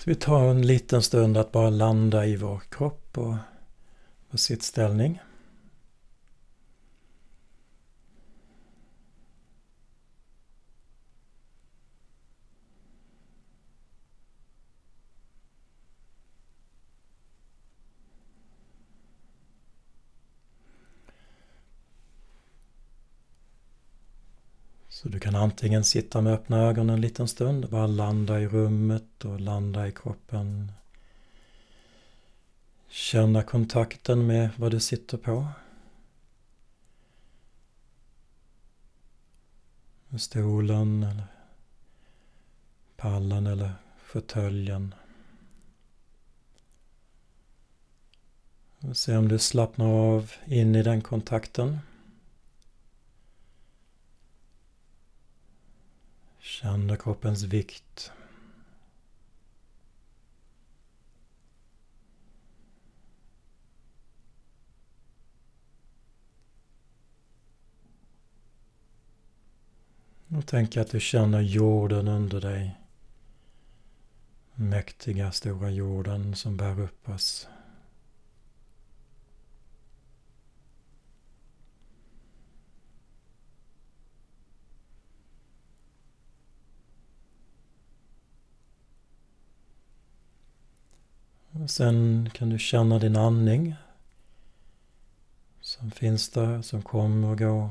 Så vi tar en liten stund att bara landa i vår kropp och vår sittställning. Så du kan antingen sitta med öppna ögon en liten stund och bara landa i rummet och landa i kroppen. Känna kontakten med vad du sitter på. Stolen eller pallen eller fåtöljen. Se om du slappnar av in i den kontakten. Känn kroppens vikt. Och tänk att du känner jorden under dig. Mäktiga stora jorden som bär upp oss. Och sen kan du känna din andning som finns där, som kommer och går.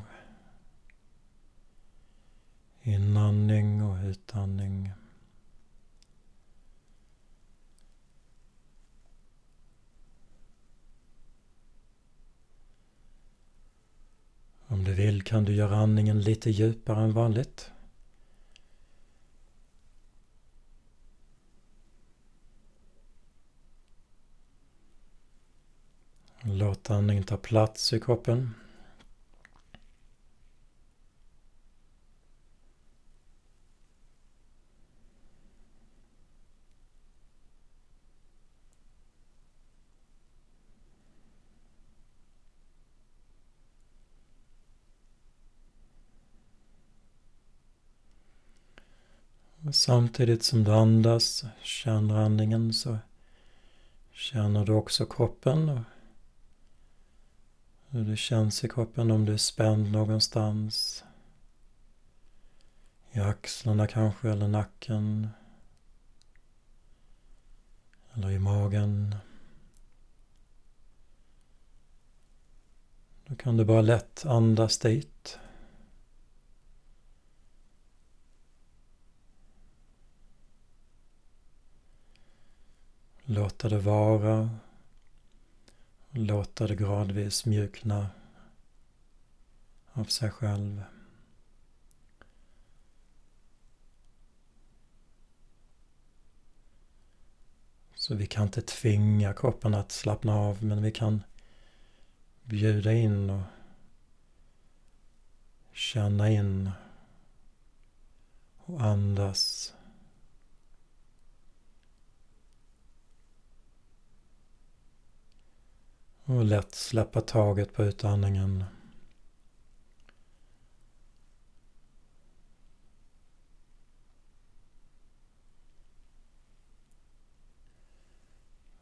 Inandning och utandning. Om du vill kan du göra andningen lite djupare än vanligt. Låt andningen ta plats i kroppen. samtidigt som du andas, känner andningen så känner du också kroppen och hur det känns i kroppen om du är spänd någonstans. I axlarna kanske, eller nacken. Eller i magen. Då kan du bara lätt andas dit. Låta det vara Låta det gradvis mjukna av sig själv. Så vi kan inte tvinga kroppen att slappna av men vi kan bjuda in och känna in och andas. Och lätt släppa taget på utandningen.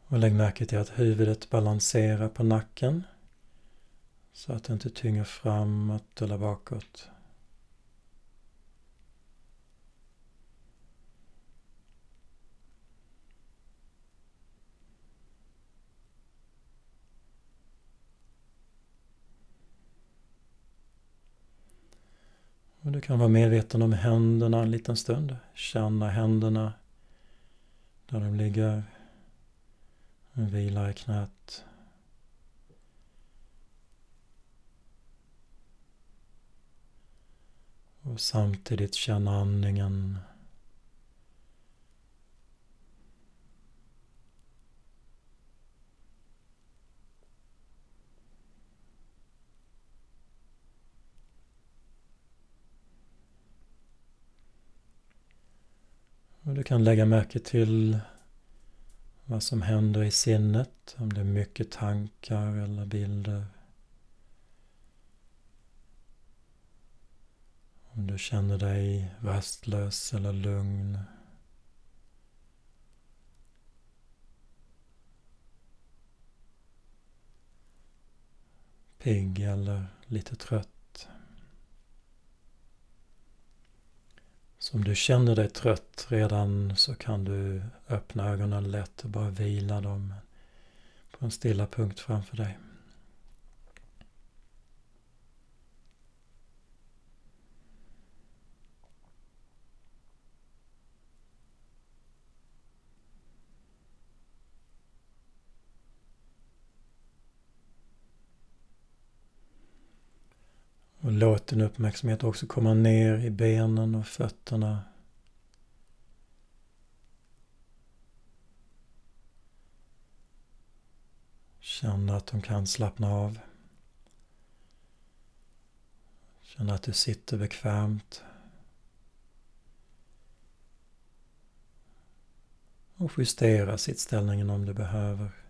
Och lägg märke till att huvudet balanserar på nacken så att det inte tynger framåt eller bakåt. Du kan vara medveten om händerna en liten stund. Känna händerna där de ligger. Vila i knät. Och samtidigt känna andningen Du kan lägga märke till vad som händer i sinnet, om det är mycket tankar eller bilder. Om du känner dig rastlös eller lugn. Pigg eller lite trött. Så om du känner dig trött redan så kan du öppna ögonen lätt och bara vila dem på en stilla punkt framför dig. Och låt din uppmärksamhet också komma ner i benen och fötterna. Känn att de kan slappna av. Känn att du sitter bekvämt. Och justera sittställningen om du behöver.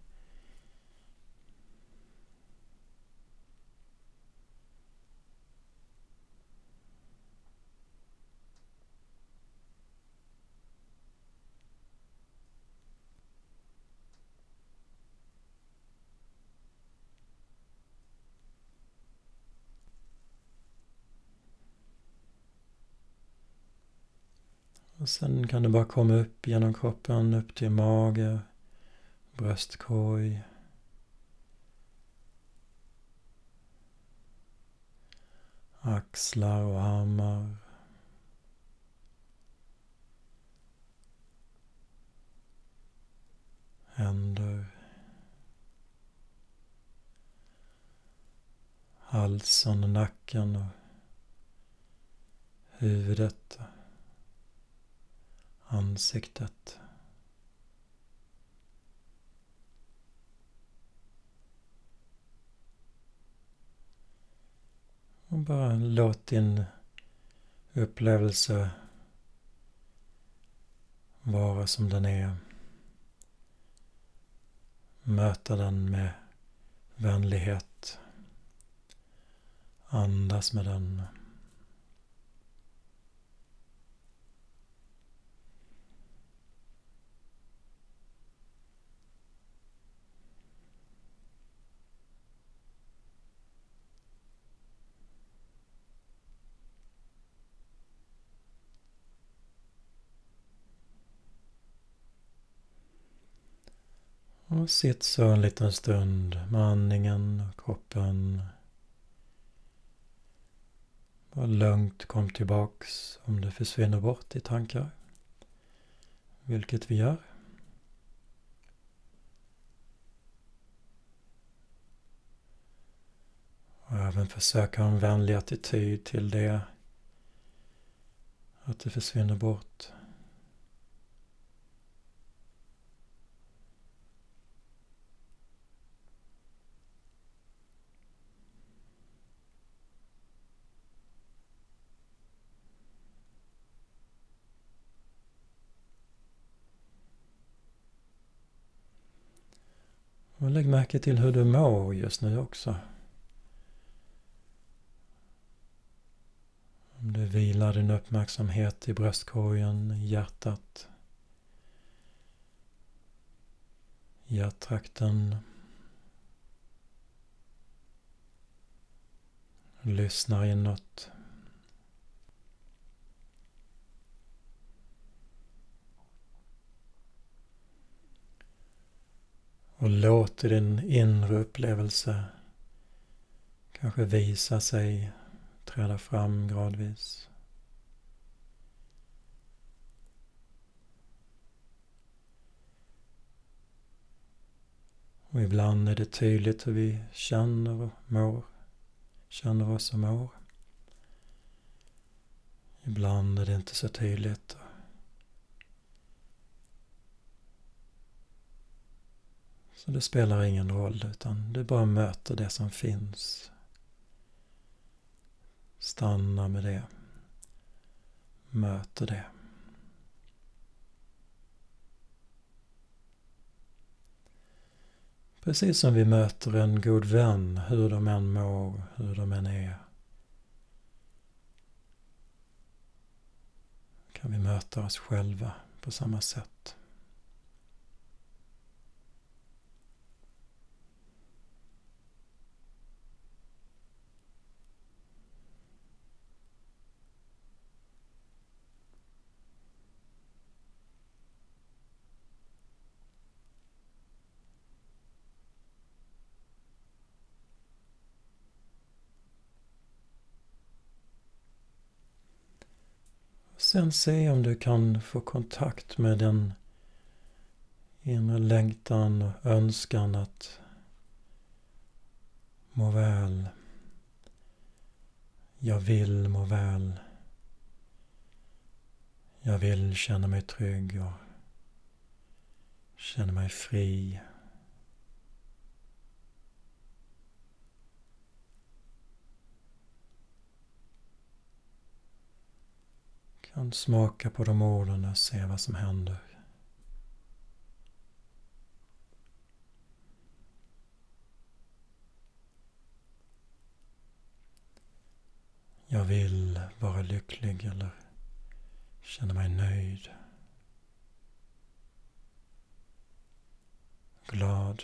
Och sen kan du bara komma upp genom kroppen, upp till mage, bröstkorg. Axlar och armar. Händer. Halsen och nacken och huvudet ansiktet. Och bara låt din upplevelse vara som den är. Möta den med vänlighet. Andas med den. Och sitt så en liten stund med andningen och kroppen. Var lugnt kom tillbaks om du försvinner bort i tankar. Vilket vi gör. Och även försöka ha en vänlig attityd till det. Att det försvinner bort. Och lägg märke till hur du mår just nu också. Om du vilar din uppmärksamhet i bröstkorgen, i hjärtat, hjärttrakten. Lyssnar inåt. Och låter din inre upplevelse kanske visa sig, träda fram gradvis. Och ibland är det tydligt hur vi känner och mår, känner oss och mår. Ibland är det inte så tydligt. Så det spelar ingen roll utan du bara möter det som finns. Stanna med det. Möter det. Precis som vi möter en god vän, hur de än mår, hur de än är. Kan vi möta oss själva på samma sätt. Sen se om du kan få kontakt med den inre längtan och önskan att må väl. Jag vill må väl. Jag vill känna mig trygg och känna mig fri. Kan smaka på de orden och se vad som händer. Jag vill vara lycklig eller känna mig nöjd. Glad.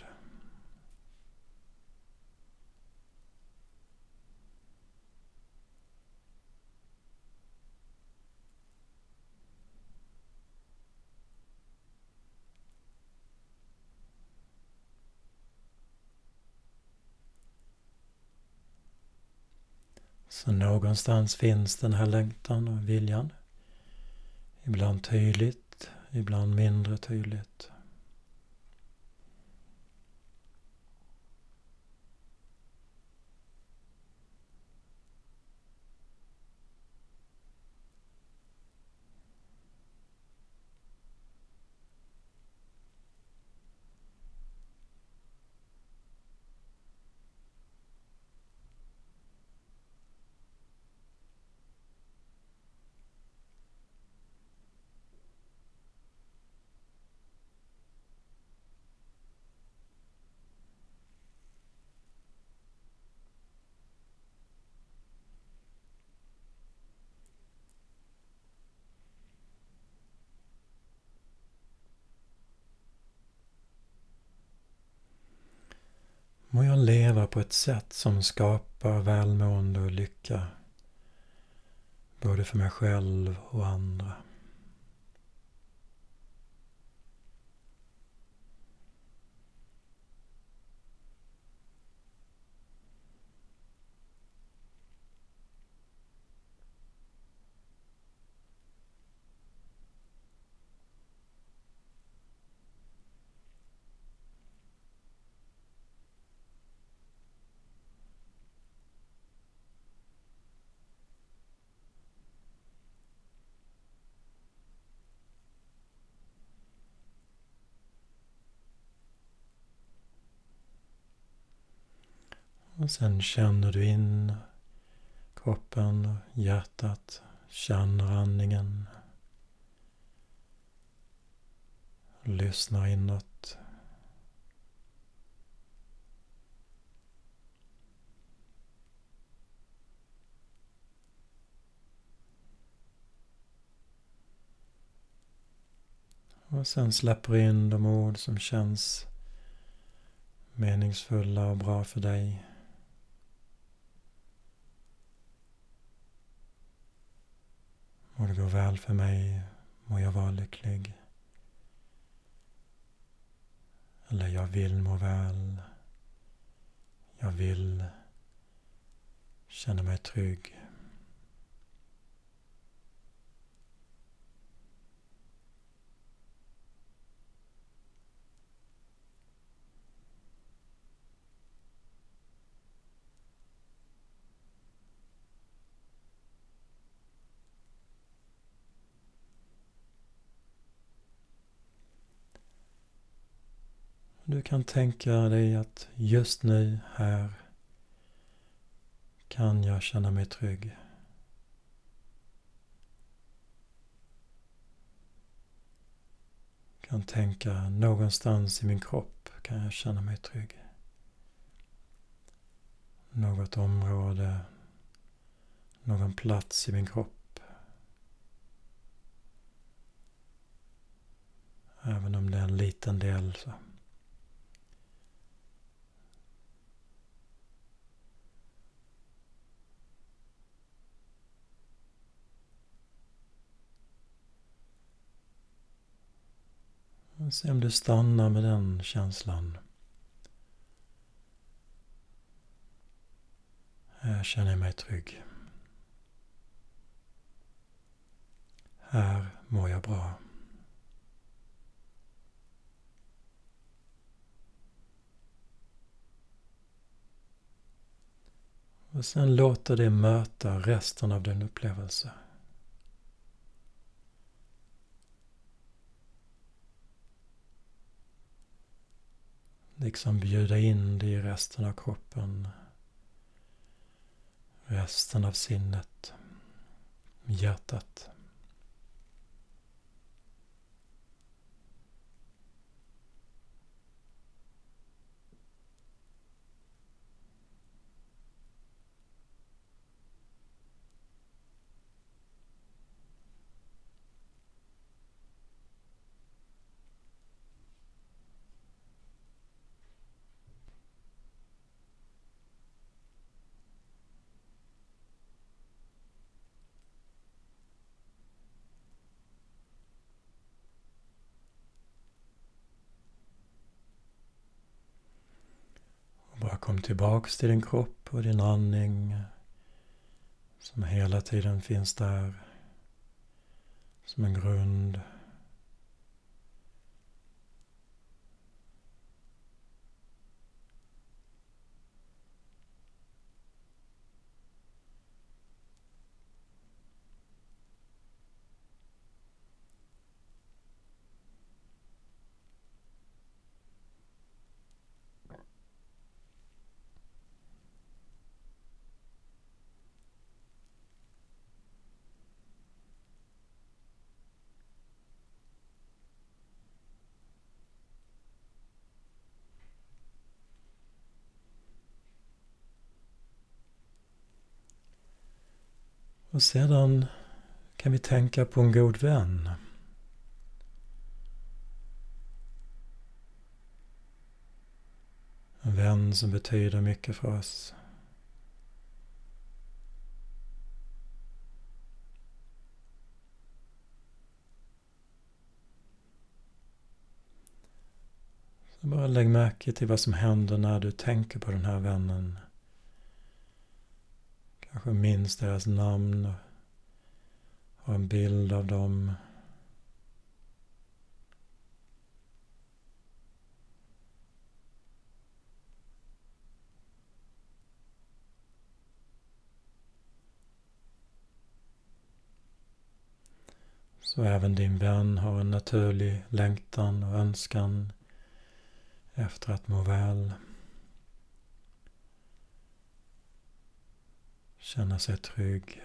Så någonstans finns den här längtan och viljan. Ibland tydligt, ibland mindre tydligt. Må jag leva på ett sätt som skapar välmående och lycka. Både för mig själv och andra. Och sen känner du in kroppen och hjärtat. Känner andningen. Lyssnar inåt. Och sen släpper in de ord som känns meningsfulla och bra för dig. Må det gå väl för mig, må jag vara lycklig. Eller jag vill må väl. Jag vill känna mig trygg. Du kan tänka dig att just nu, här, kan jag känna mig trygg. Kan tänka någonstans i min kropp kan jag känna mig trygg. Något område, någon plats i min kropp. Även om det är en liten del så. Se om du stannar med den känslan. Här känner jag mig trygg. här mår jag bra. Och sen låter det möta resten av din upplevelse. Liksom bjuda in det i resten av kroppen. Resten av sinnet. Hjärtat. Bara kom tillbaks till din kropp och din andning som hela tiden finns där som en grund. Och sedan kan vi tänka på en god vän. En vän som betyder mycket för oss. Så bara lägg märke till vad som händer när du tänker på den här vännen. Kanske minns deras namn och har en bild av dem. Så även din vän har en naturlig längtan och önskan efter att må väl. Känna sig trygg.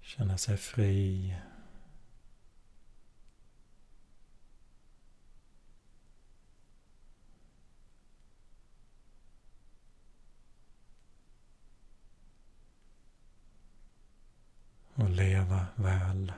Känna sig fri. Och leva väl.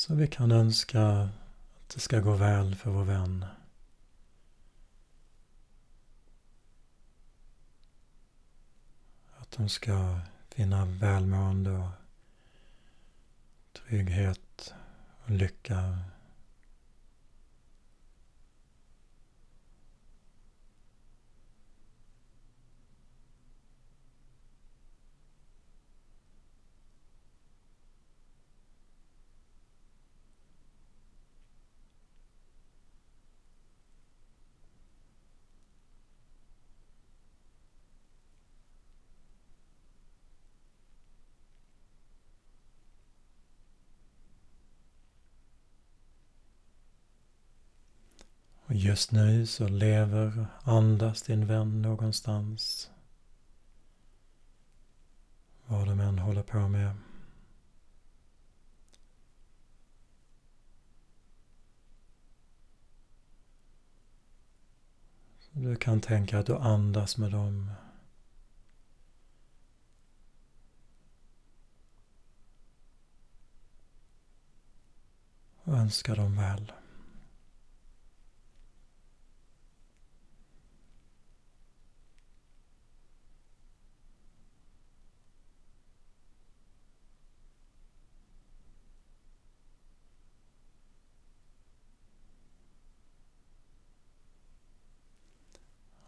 Så vi kan önska att det ska gå väl för vår vän. Att de ska finna välmående och trygghet och lycka Och just nu så lever, andas din vän någonstans. Vad de än håller på med. Du kan tänka att du andas med dem. Och önska dem väl.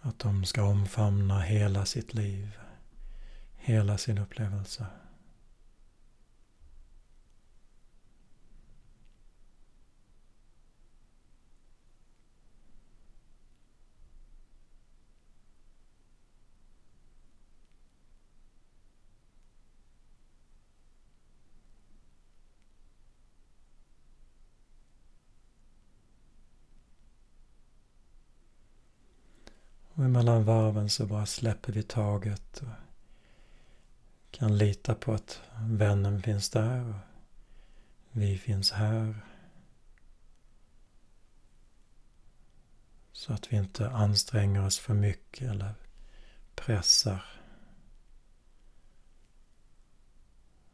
Att de ska omfamna hela sitt liv, hela sin upplevelse. Och emellan varven så bara släpper vi taget och kan lita på att vännen finns där och vi finns här. Så att vi inte anstränger oss för mycket eller pressar.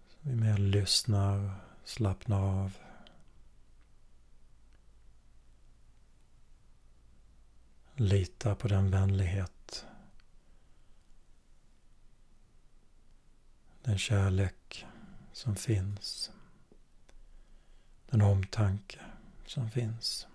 Så vi mer lyssnar och slappnar av. Lita på den vänlighet, den kärlek som finns, den omtanke som finns.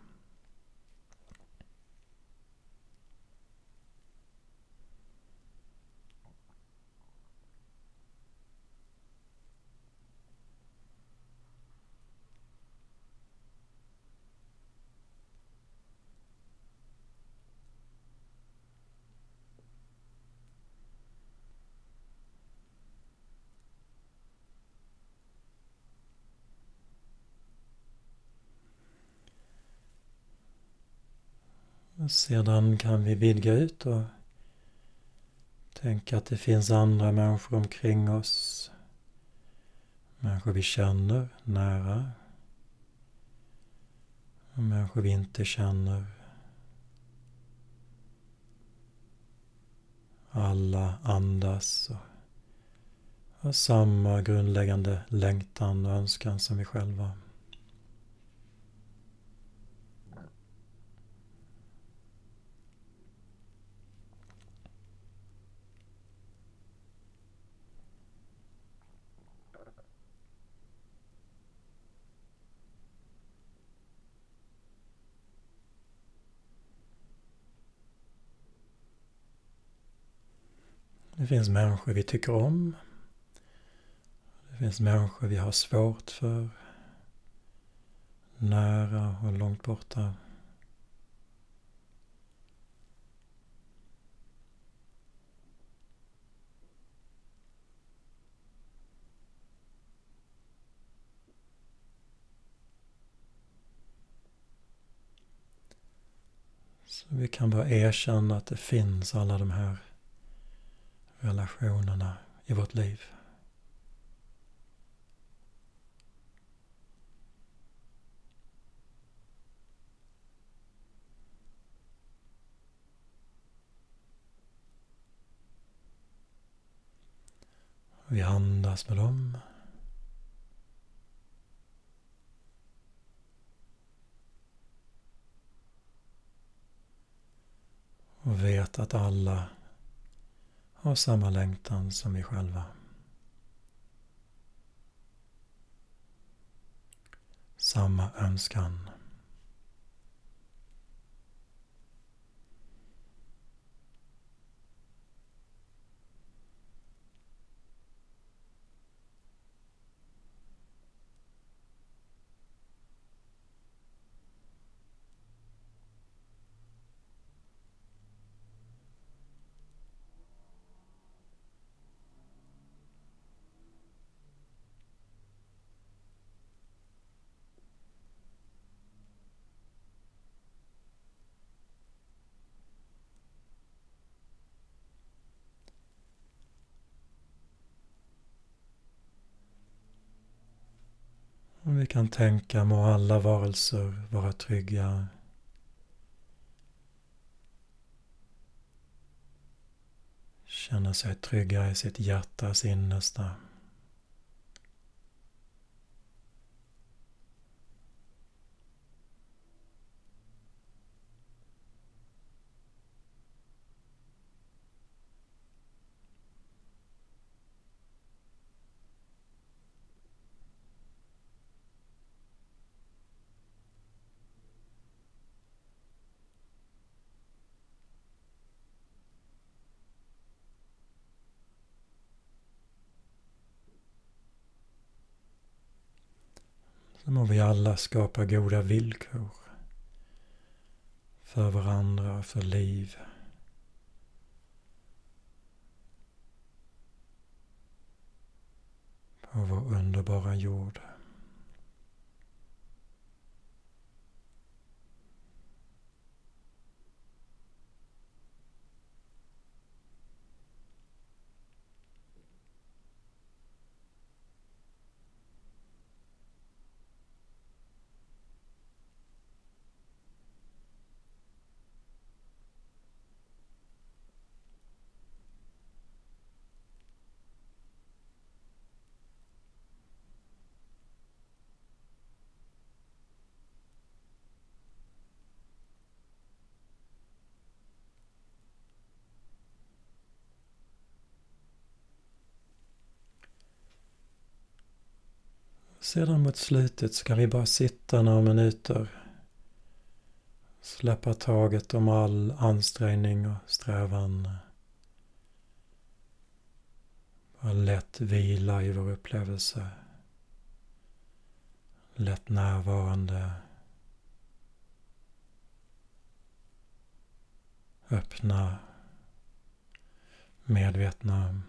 Sedan kan vi vidga ut och tänka att det finns andra människor omkring oss. Människor vi känner nära. Och människor vi inte känner. Alla andas och har samma grundläggande längtan och önskan som vi själva. Det finns människor vi tycker om. Det finns människor vi har svårt för. Nära och långt borta. Så vi kan bara erkänna att det finns alla de här relationerna i vårt liv. Vi andas med dem. Och vet att alla har samma längtan som vi själva. Samma önskan. Vi kan tänka må alla varelser vara trygga. Känna sig trygga i sitt hjärtas innersta. Så må vi alla skapa goda villkor för varandra och för liv. På vår underbara jord. Sedan mot slutet ska vi bara sitta några minuter. Släppa taget om all ansträngning och strävan. Bara lätt vila i vår upplevelse. Lätt närvarande. Öppna. Medvetna.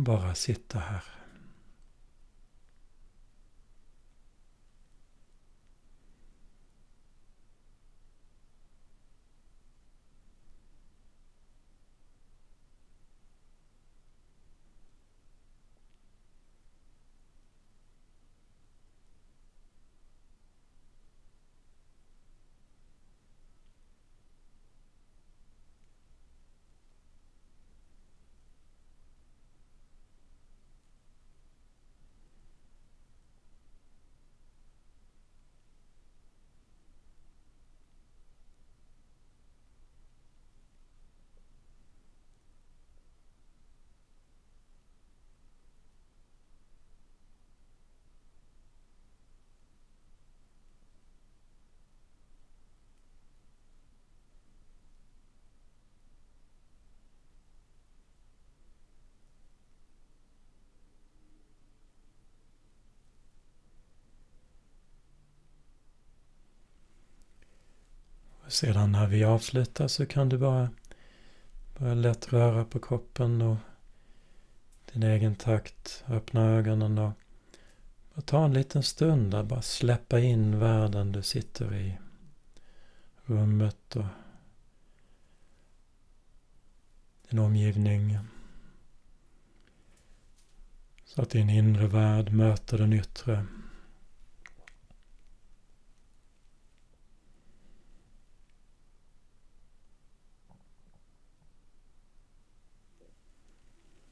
Och bara sitta här. Sedan när vi avslutar så kan du bara börja lätt röra på kroppen och din egen takt. Öppna ögonen och bara ta en liten stund där. Bara släppa in världen du sitter i. Rummet och din omgivning. Så att din inre värld möter den yttre.